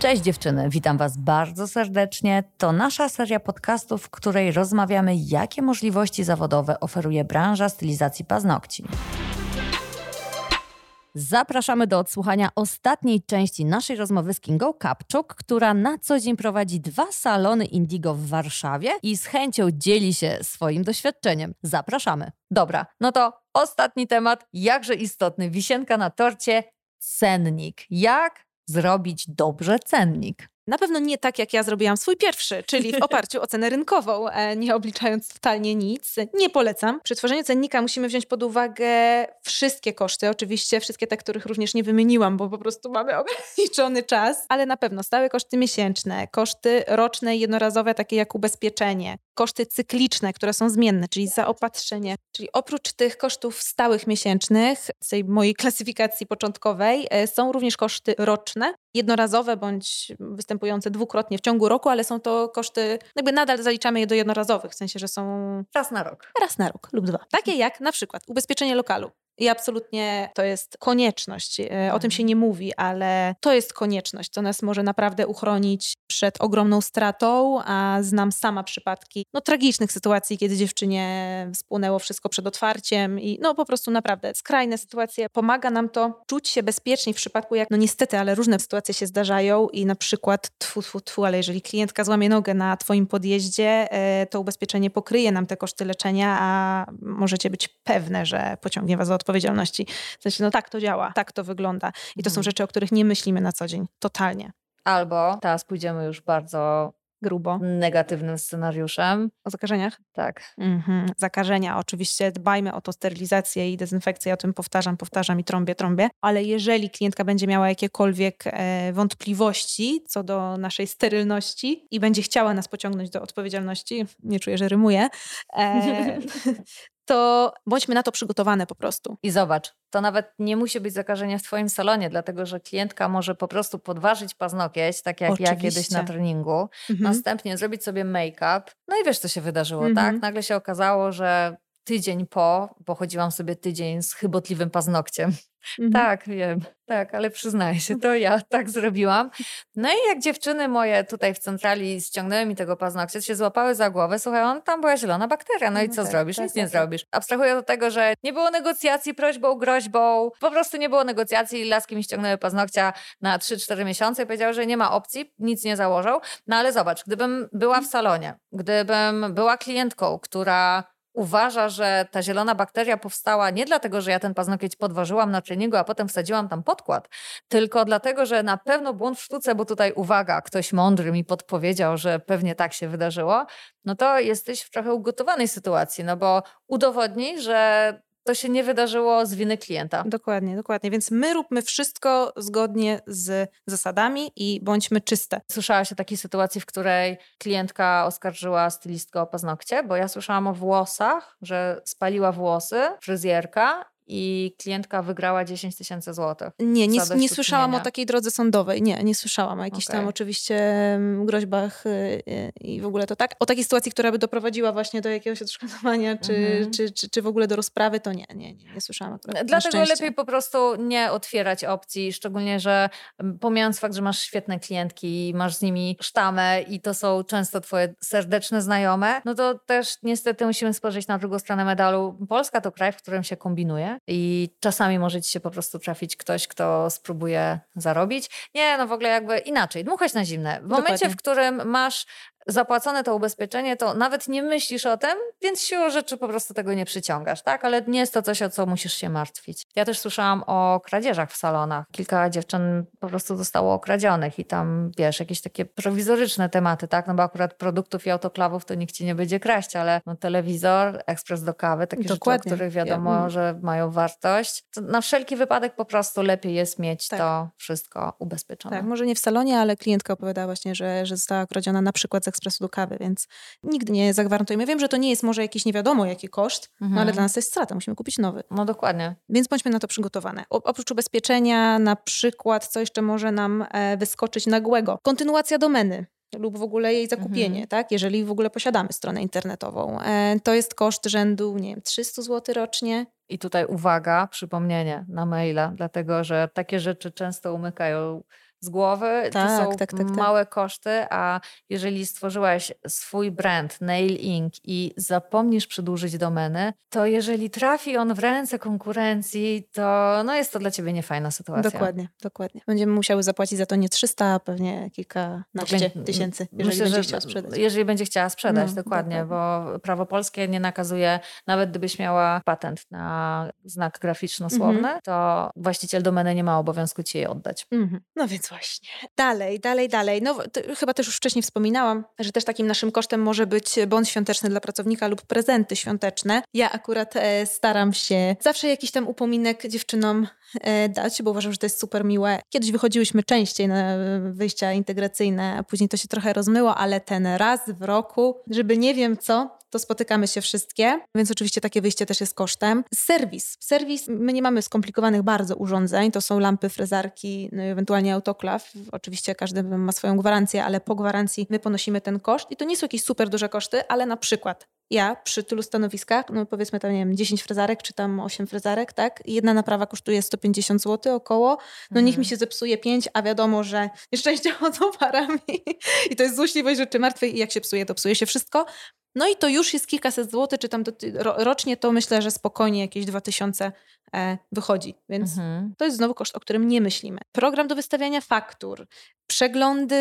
Cześć dziewczyny, witam Was bardzo serdecznie. To nasza seria podcastów, w której rozmawiamy, jakie możliwości zawodowe oferuje branża stylizacji paznokci. Zapraszamy do odsłuchania ostatniej części naszej rozmowy z Kingą Kapczuk, która na co dzień prowadzi dwa salony Indigo w Warszawie i z chęcią dzieli się swoim doświadczeniem. Zapraszamy. Dobra, no to ostatni temat, jakże istotny, wisienka na torcie, cennik. Jak zrobić dobrze cennik? Na pewno nie tak, jak ja zrobiłam swój pierwszy, czyli w oparciu o cenę rynkową, e, nie obliczając totalnie nic. Nie polecam. Przy tworzeniu cennika musimy wziąć pod uwagę wszystkie koszty, oczywiście wszystkie te, których również nie wymieniłam, bo po prostu mamy ograniczony czas, ale na pewno stałe koszty miesięczne, koszty roczne i jednorazowe, takie jak ubezpieczenie, koszty cykliczne, które są zmienne, czyli zaopatrzenie. Czyli oprócz tych kosztów stałych miesięcznych, z tej mojej klasyfikacji początkowej, e, są również koszty roczne, jednorazowe bądź występujące dwukrotnie w ciągu roku, ale są to koszty, jakby nadal zaliczamy je do jednorazowych, w sensie, że są raz na rok. Raz na rok lub dwa. Takie jak na przykład ubezpieczenie lokalu. I absolutnie to jest konieczność. E, o tym się nie mówi, ale to jest konieczność. To nas może naprawdę uchronić przed ogromną stratą, a znam sama przypadki no, tragicznych sytuacji, kiedy dziewczynie spłynęło wszystko przed otwarciem i no po prostu naprawdę skrajne sytuacje. Pomaga nam to czuć się bezpieczniej w przypadku, jak no niestety, ale różne sytuacje się zdarzają i na przykład tfu, tfu, tfu, ale jeżeli klientka złamie nogę na twoim podjeździe, e, to ubezpieczenie pokryje nam te koszty leczenia, a możecie być pewne, że pociągnie was do odpowiedzialności odpowiedzialności. W sensie, no tak to działa, tak to wygląda. I to są mhm. rzeczy, o których nie myślimy na co dzień. Totalnie. Albo teraz pójdziemy już bardzo grubo. Negatywnym scenariuszem. O zakażeniach? Tak. Mhm. Zakażenia. Oczywiście dbajmy o to sterylizację i dezynfekcję. O tym powtarzam, powtarzam i trąbię, trąbię. Ale jeżeli klientka będzie miała jakiekolwiek e, wątpliwości co do naszej sterylności i będzie chciała nas pociągnąć do odpowiedzialności, nie czuję, że rymuję, e, to bądźmy na to przygotowane po prostu. I zobacz, to nawet nie musi być zakażenie w Twoim salonie, dlatego że klientka może po prostu podważyć paznokieć, tak jak Oczywiście. ja kiedyś na treningu, mhm. następnie zrobić sobie make-up. No i wiesz, co się wydarzyło, tak? mhm. tak? Nagle się okazało, że tydzień po, bo chodziłam sobie tydzień z chybotliwym paznokciem. Mhm. Tak, wiem, tak, ale przyznaję się, to ja tak zrobiłam. No i jak dziewczyny moje tutaj w centrali ściągnęły mi tego paznokcia, się złapały za głowę, słuchaj, on tam była zielona bakteria, no i no co tak, zrobisz? Tak, Nic tak, nie tak. zrobisz. Abstrahuję do tego, że nie było negocjacji prośbą, groźbą, po prostu nie było negocjacji, laski mi ściągnęły paznokcia na 3-4 miesiące i powiedziały, że nie ma opcji, nic nie założą. No ale zobacz, gdybym była w salonie, gdybym była klientką, która uważa, że ta zielona bakteria powstała nie dlatego, że ja ten paznokieć podważyłam na treningu, a potem wsadziłam tam podkład, tylko dlatego, że na pewno błąd w sztuce, bo tutaj uwaga, ktoś mądry mi podpowiedział, że pewnie tak się wydarzyło, no to jesteś w trochę ugotowanej sytuacji, no bo udowodnij, że to się nie wydarzyło z winy klienta. Dokładnie, dokładnie. Więc my róbmy wszystko zgodnie z zasadami i bądźmy czyste. Słyszałaś o takiej sytuacji, w której klientka oskarżyła stylistkę o paznokcie, bo ja słyszałam o włosach, że spaliła włosy fryzjerka i klientka wygrała 10 tysięcy złotych. Nie, nie, nie słyszałam o takiej drodze sądowej. Nie, nie słyszałam o jakichś okay. tam oczywiście groźbach y, y, i w ogóle to tak. O takiej sytuacji, która by doprowadziła właśnie do jakiegoś odszkodowania, czy, mhm. czy, czy, czy w ogóle do rozprawy, to nie, nie, nie, nie słyszałam akurat. Dlatego lepiej po prostu nie otwierać opcji, szczególnie, że pomijając fakt, że masz świetne klientki, masz z nimi sztamę i to są często twoje serdeczne znajome, no to też niestety musimy spojrzeć na drugą stronę medalu. Polska to kraj, w którym się kombinuje i czasami może ci się po prostu trafić ktoś, kto spróbuje zarobić. Nie, no w ogóle jakby inaczej, dmuchać na zimne. W Dokładnie. momencie, w którym masz zapłacone to ubezpieczenie, to nawet nie myślisz o tym, więc siłą rzeczy po prostu tego nie przyciągasz, tak? Ale nie jest to coś, o co musisz się martwić. Ja też słyszałam o kradzieżach w salonach. Kilka dziewczyn po prostu zostało okradzionych i tam, wiesz, jakieś takie prowizoryczne tematy, tak? No bo akurat produktów i autoklawów to nikt ci nie będzie kraść, ale no, telewizor, ekspres do kawy, takie Dokładnie. rzeczy, o których wiadomo, ja. że mają wartość. To na wszelki wypadek po prostu lepiej jest mieć tak. to wszystko ubezpieczone. Tak, może nie w salonie, ale klientka opowiadała właśnie, że, że została kradziona na przykład ekspresu do kawy, więc nigdy nie zagwarantujemy. Wiem, że to nie jest może jakiś nie wiadomo jaki koszt, mhm. no ale dla nas to jest strata, musimy kupić nowy. No dokładnie. Więc bądźmy na to przygotowane. O, oprócz ubezpieczenia, na przykład, co jeszcze może nam e, wyskoczyć nagłego? Kontynuacja domeny lub w ogóle jej zakupienie, mhm. tak? jeżeli w ogóle posiadamy stronę internetową. E, to jest koszt rzędu, nie wiem, 300 zł rocznie. I tutaj uwaga, przypomnienie na maila, dlatego że takie rzeczy często umykają z głowy. Tak, to są tak, tak, tak, małe koszty, a jeżeli stworzyłaś swój brand Nail Ink i zapomnisz przedłużyć domeny, to jeżeli trafi on w ręce konkurencji, to no jest to dla ciebie niefajna sytuacja. Dokładnie, dokładnie. Będziemy musiały zapłacić za to nie 300, a pewnie kilkanaście tysięcy, jeżeli Myślę, będzie chciała sprzedać. Jeżeli będzie chciała sprzedać, no, dokładnie, dokładnie, bo prawo polskie nie nakazuje, nawet gdybyś miała patent na znak graficzno-słowny, mhm. to właściciel domeny nie ma obowiązku ci jej oddać. Mhm. No więc właśnie. Dalej, dalej, dalej. No, chyba też już wcześniej wspominałam, że też takim naszym kosztem może być bon świąteczny dla pracownika lub prezenty świąteczne. Ja akurat e, staram się zawsze jakiś tam upominek dziewczynom dać, bo uważam, że to jest super miłe. Kiedyś wychodziłyśmy częściej na wyjścia integracyjne, a później to się trochę rozmyło, ale ten raz w roku, żeby nie wiem co, to spotykamy się wszystkie, więc oczywiście takie wyjście też jest kosztem. Serwis. Serwis, my nie mamy skomplikowanych bardzo urządzeń, to są lampy, frezarki, no ewentualnie autoklaw. Oczywiście każdy ma swoją gwarancję, ale po gwarancji my ponosimy ten koszt i to nie są jakieś super duże koszty, ale na przykład ja przy tylu stanowiskach, no powiedzmy tam, nie wiem, 10 frezarek czy tam 8 frezarek, tak? Jedna naprawa kosztuje 150 zł około. No mhm. niech mi się zepsuje 5, a wiadomo, że nieszczęście chodzą parami i to jest złośliwość rzeczy martwej i jak się psuje, to psuje się wszystko. No i to już jest kilkaset złotych, czy tam do, rocznie to myślę, że spokojnie jakieś 2000 e, wychodzi. Więc mhm. to jest znowu koszt, o którym nie myślimy. Program do wystawiania faktur, przeglądy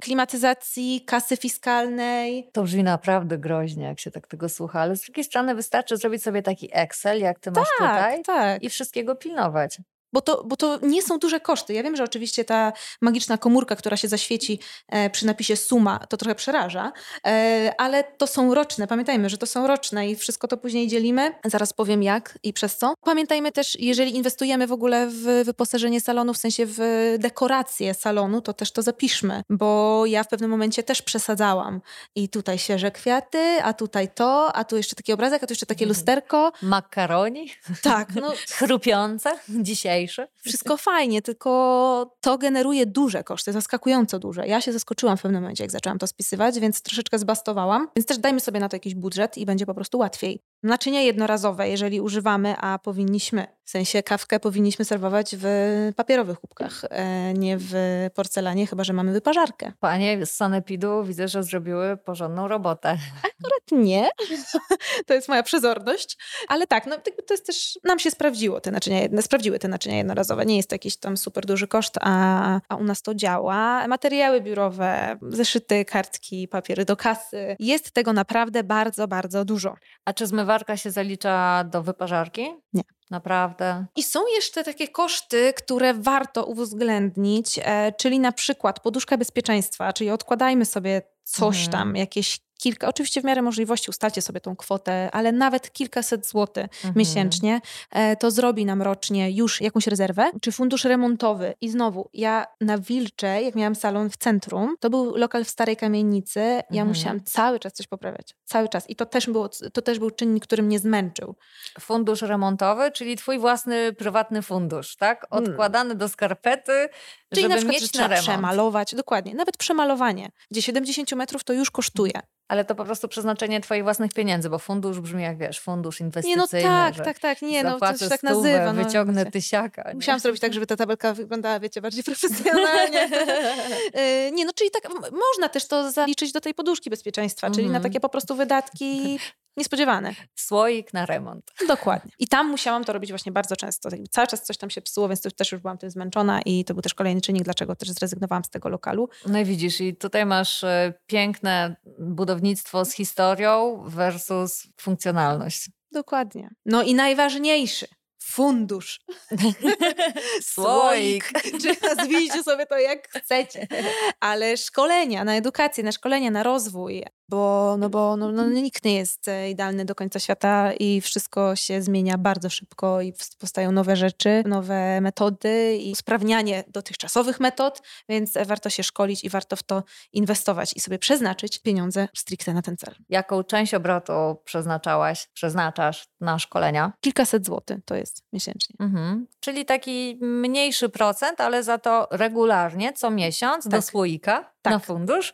klimatyzacji, kasy fiskalnej. To brzmi naprawdę groźnie, jak się tak tego słucha, ale z drugiej strony wystarczy zrobić sobie taki Excel, jak ty masz tak, tutaj tak. i wszystkiego pilnować. Bo to, bo to nie są duże koszty. Ja wiem, że oczywiście ta magiczna komórka, która się zaświeci e, przy napisie suma, to trochę przeraża, e, ale to są roczne. Pamiętajmy, że to są roczne i wszystko to później dzielimy. Zaraz powiem jak i przez co. Pamiętajmy też, jeżeli inwestujemy w ogóle w wyposażenie salonu, w sensie w dekorację salonu, to też to zapiszmy, bo ja w pewnym momencie też przesadzałam. I tutaj świeże kwiaty, a tutaj to, a tu jeszcze taki obrazek, a tu jeszcze takie mhm. lusterko. Makaroni? Tak. No. Chrupiące dzisiaj wszystko fajnie, tylko to generuje duże koszty, zaskakująco duże. Ja się zaskoczyłam w pewnym momencie, jak zaczęłam to spisywać, więc troszeczkę zbastowałam. Więc też dajmy sobie na to jakiś budżet i będzie po prostu łatwiej. Naczynia jednorazowe, jeżeli używamy, a powinniśmy, w sensie kawkę powinniśmy serwować w papierowych kubkach, e, nie w porcelanie, chyba że mamy wyparzarkę. Panie z Sanepidu widzę, że zrobiły porządną robotę. Akurat nie. to jest moja przezorność. Ale tak, no, to jest też, nam się sprawdziło te naczynia, sprawdziły te naczynia jednorazowe. Nie jest to jakiś tam super duży koszt, a, a u nas to działa. Materiały biurowe, zeszyty, kartki, papiery do kasy. Jest tego naprawdę bardzo, bardzo dużo. A czy zmywarka się zalicza do wyparzarki? Nie. Naprawdę. I są jeszcze takie koszty, które warto uwzględnić, e, czyli na przykład poduszka bezpieczeństwa, czyli odkładajmy sobie coś mhm. tam, jakieś kilka, oczywiście w miarę możliwości ustalcie sobie tą kwotę, ale nawet kilkaset złotych mhm. miesięcznie, e, to zrobi nam rocznie już jakąś rezerwę, czy fundusz remontowy. I znowu, ja na Wilcze, jak miałam salon w centrum, to był lokal w Starej Kamienicy, ja mhm. musiałam cały czas coś poprawiać. Cały czas. I to też, było, to też był czynnik, który mnie zmęczył. Fundusz remontowy, czyli twój własny, prywatny fundusz, tak? Mm. Odkładany do skarpety, Czyli żeby na przykład, mieć trzeba przemalować, dokładnie. Nawet przemalowanie, gdzie 70 metrów to już kosztuje ale to po prostu przeznaczenie twoich własnych pieniędzy, bo fundusz brzmi jak wiesz, fundusz inwestycyjny. Nie, no tak, tak, tak, nie, no to się tak stówę, nazywa. No, wyciągnę wiecie. tysiaka. Nie? Musiałam zrobić tak, żeby ta tabelka wyglądała, wiecie, bardziej profesjonalnie. Y, nie, no czyli tak, można też to zaliczyć do tej poduszki bezpieczeństwa, czyli na mhm. takie po prostu wydatki niespodziewane. Słoik na remont. Dokładnie. I tam musiałam to robić właśnie bardzo często. Cały czas coś tam się psuło, więc też już byłam tym zmęczona i to był też kolejny czynnik, dlaczego też zrezygnowałam z tego lokalu. No i widzisz, i tutaj masz e, piękne budownictwo z historią versus funkcjonalność. Dokładnie. No i najważniejszy, fundusz. Słoik. Czy nazwijcie sobie to jak chcecie. Ale szkolenia na edukację, na szkolenia, na rozwój, bo, no bo no, no, nikt nie jest e, idealny do końca świata i wszystko się zmienia bardzo szybko i powstają nowe rzeczy, nowe metody i usprawnianie dotychczasowych metod, więc warto się szkolić i warto w to inwestować i sobie przeznaczyć pieniądze stricte na ten cel. Jaką część obrotu przeznaczałaś, przeznaczasz na szkolenia? Kilkaset złotych to jest miesięcznie. Mhm. Czyli taki mniejszy procent, ale za to regularnie, co miesiąc tak. do słoika tak. na fundusz.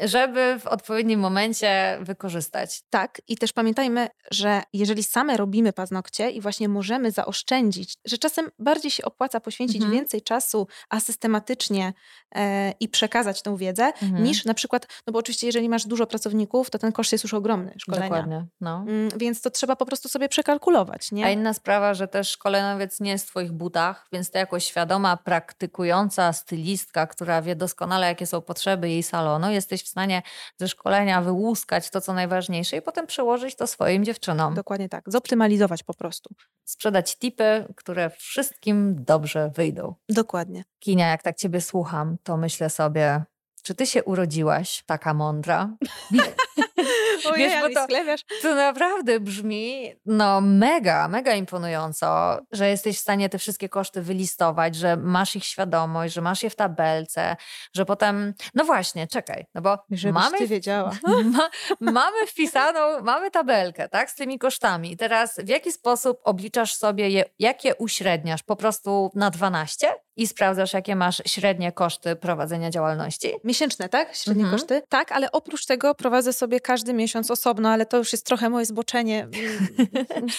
Żeby w odpowiednim momencie wykorzystać. Tak, i też pamiętajmy, że jeżeli same robimy paznokcie i właśnie możemy zaoszczędzić, że czasem bardziej się opłaca poświęcić mhm. więcej czasu, a systematycznie e, i przekazać tą wiedzę, mhm. niż na przykład, no bo oczywiście jeżeli masz dużo pracowników, to ten koszt jest już ogromny szkolenia. Dokładnie, no. Mm, więc to trzeba po prostu sobie przekalkulować, nie? A inna sprawa, że też szkoleniowiec nie jest w twoich butach, więc to jako świadoma, praktykująca stylistka, która wie doskonale, jakie są potrzeby jej salonu, jesteś w stanie ze szkolenia wyłuskać to, co najważniejsze i potem przełożyć to swoim dziewczynom. Dokładnie tak. Zoptymalizować po prostu. Sprzedać tipy, które wszystkim dobrze wyjdą. Dokładnie. Kinia, jak tak ciebie słucham, to myślę sobie, czy ty się urodziłaś taka mądra? Ojej, Wiesz, bo to, to naprawdę brzmi no mega, mega imponująco, że jesteś w stanie te wszystkie koszty wylistować, że masz ich świadomość, że masz je w tabelce, że potem, no właśnie, czekaj, no bo Żebyś mamy, ty wiedziała. Ma, mamy wpisaną, mamy tabelkę, tak, z tymi kosztami. Teraz w jaki sposób obliczasz sobie je, jakie uśredniasz? Po prostu na 12? I sprawdzasz, jakie masz średnie koszty prowadzenia działalności. Miesięczne, tak? Średnie mhm. koszty? Tak, ale oprócz tego prowadzę sobie każdy miesiąc osobno, ale to już jest trochę moje zboczenie.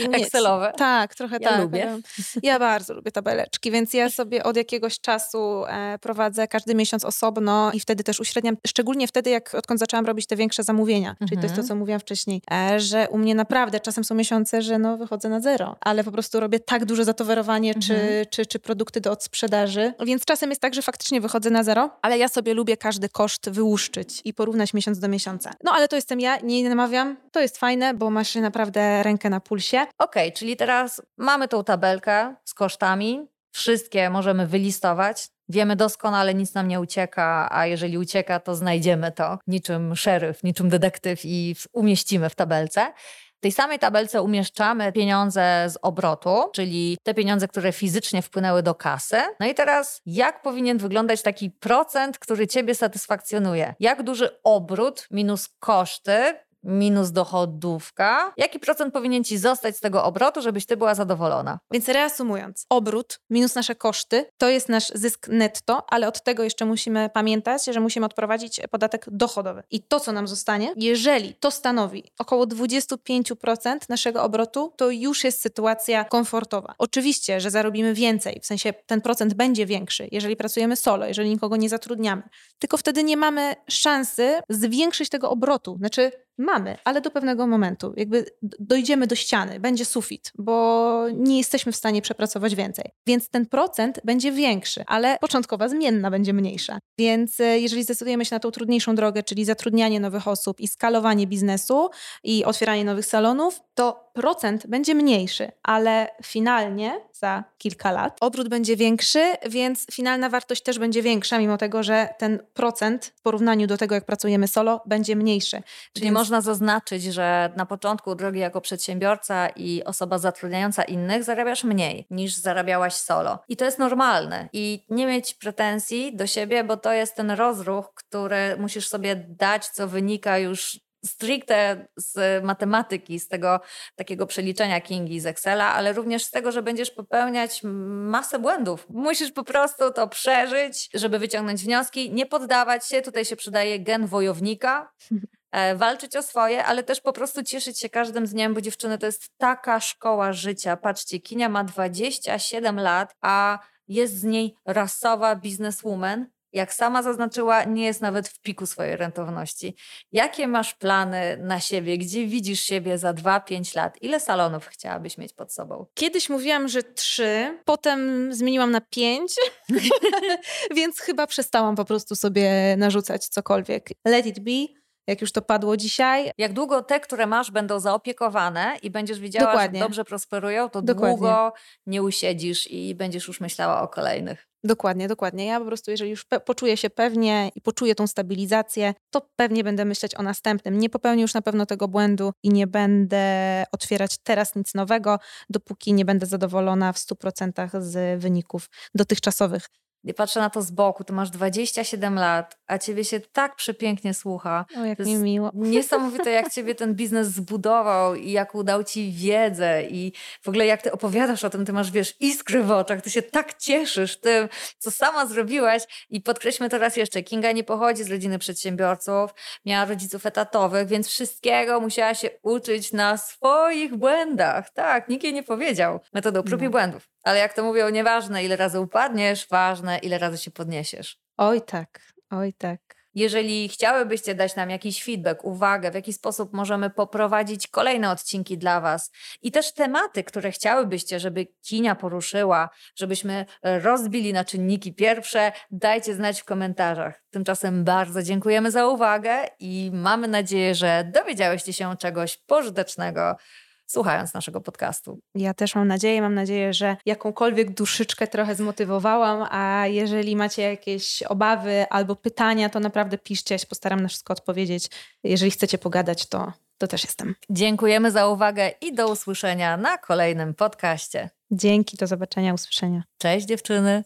Mm, Excelowe. Tak, trochę ja tak. lubię. Ja bardzo lubię tabeleczki, więc ja sobie od jakiegoś czasu e, prowadzę każdy miesiąc osobno i wtedy też uśredniam, szczególnie wtedy, jak odkąd zaczęłam robić te większe zamówienia, mhm. czyli to jest to, mhm. co mówiłam wcześniej, e, że u mnie naprawdę czasem są miesiące, że no wychodzę na zero, ale po prostu robię tak duże zatowarowanie mhm. czy, czy, czy produkty do odsprzedaży, więc czasem jest tak, że faktycznie wychodzę na zero, ale ja sobie lubię każdy koszt wyłuszczyć i porównać miesiąc do miesiąca. No ale to jestem ja, nie namawiam, to jest fajne, bo masz naprawdę rękę na pulsie. Okej, okay, czyli teraz mamy tą tabelkę z kosztami, wszystkie możemy wylistować. Wiemy doskonale, nic nam nie ucieka, a jeżeli ucieka, to znajdziemy to niczym szeryf, niczym detektyw i umieścimy w tabelce. W tej samej tabelce umieszczamy pieniądze z obrotu, czyli te pieniądze, które fizycznie wpłynęły do kasy. No i teraz, jak powinien wyglądać taki procent, który Ciebie satysfakcjonuje? Jak duży obrót minus koszty minus dochodówka. Jaki procent powinien ci zostać z tego obrotu, żebyś ty była zadowolona? Więc reasumując, obrót minus nasze koszty to jest nasz zysk netto, ale od tego jeszcze musimy pamiętać, że musimy odprowadzić podatek dochodowy. I to, co nam zostanie, jeżeli to stanowi około 25% naszego obrotu, to już jest sytuacja komfortowa. Oczywiście, że zarobimy więcej, w sensie ten procent będzie większy, jeżeli pracujemy solo, jeżeli nikogo nie zatrudniamy. Tylko wtedy nie mamy szansy zwiększyć tego obrotu. Znaczy, Mamy, ale do pewnego momentu. Jakby dojdziemy do ściany, będzie sufit, bo nie jesteśmy w stanie przepracować więcej. Więc ten procent będzie większy, ale początkowa zmienna będzie mniejsza. Więc e, jeżeli zdecydujemy się na tą trudniejszą drogę, czyli zatrudnianie nowych osób i skalowanie biznesu i otwieranie nowych salonów, to procent będzie mniejszy, ale finalnie za kilka lat obrót będzie większy, więc finalna wartość też będzie większa, mimo tego, że ten procent w porównaniu do tego, jak pracujemy solo, będzie mniejszy. Czyli więc... można zaznaczyć, że na początku drogi jako przedsiębiorca i osoba zatrudniająca innych zarabiasz mniej niż zarabiałaś solo. I to jest normalne. I nie mieć pretensji do siebie, bo to jest ten rozruch, który musisz sobie dać, co wynika już stricte z matematyki, z tego takiego przeliczenia Kingi z Excela, ale również z tego, że będziesz popełniać masę błędów. Musisz po prostu to przeżyć, żeby wyciągnąć wnioski, nie poddawać się. Tutaj się przydaje gen wojownika. E, walczyć o swoje, ale też po prostu cieszyć się każdym dniem, bo dziewczyny to jest taka szkoła życia. Patrzcie, Kinia ma 27 lat, a jest z niej rasowa bizneswoman, jak sama zaznaczyła, nie jest nawet w piku swojej rentowności. Jakie masz plany na siebie? Gdzie widzisz siebie za 2-5 lat? Ile salonów chciałabyś mieć pod sobą? Kiedyś mówiłam, że trzy, potem zmieniłam na pięć, więc chyba przestałam po prostu sobie narzucać cokolwiek. Let it be jak już to padło dzisiaj. Jak długo te, które masz, będą zaopiekowane i będziesz widziała, Dokładnie. że dobrze prosperują, to Dokładnie. długo nie usiedzisz i będziesz już myślała o kolejnych. Dokładnie, dokładnie. Ja po prostu, jeżeli już poczuję się pewnie i poczuję tą stabilizację, to pewnie będę myśleć o następnym. Nie popełnię już na pewno tego błędu i nie będę otwierać teraz nic nowego, dopóki nie będę zadowolona w 100% z wyników dotychczasowych. I patrzę na to z boku, ty masz 27 lat, a ciebie się tak przepięknie słucha. O, jak mi miło. Niesamowite, jak ciebie ten biznes zbudował i jak udał ci wiedzę i w ogóle jak ty opowiadasz o tym, ty masz, wiesz, iskry w oczach, ty się tak cieszysz tym, co sama zrobiłaś i podkreślmy to raz jeszcze, Kinga nie pochodzi z rodziny przedsiębiorców, miała rodziców etatowych, więc wszystkiego musiała się uczyć na swoich błędach. Tak, nikt jej nie powiedział. Metodą prób no. i błędów. Ale jak to mówią, nieważne ile razy upadniesz, ważne ile razy się podniesiesz. Oj tak, oj tak. Jeżeli chciałybyście dać nam jakiś feedback, uwagę, w jaki sposób możemy poprowadzić kolejne odcinki dla Was i też tematy, które chciałybyście, żeby Kinia poruszyła, żebyśmy rozbili na czynniki pierwsze, dajcie znać w komentarzach. Tymczasem bardzo dziękujemy za uwagę i mamy nadzieję, że dowiedziałyście się czegoś pożytecznego słuchając naszego podcastu. Ja też mam nadzieję, mam nadzieję, że jakąkolwiek duszyczkę trochę zmotywowałam, a jeżeli macie jakieś obawy albo pytania, to naprawdę piszcie, ja się postaram na wszystko odpowiedzieć. Jeżeli chcecie pogadać, to, to też jestem. Dziękujemy za uwagę i do usłyszenia na kolejnym podcaście. Dzięki, do zobaczenia, usłyszenia. Cześć dziewczyny.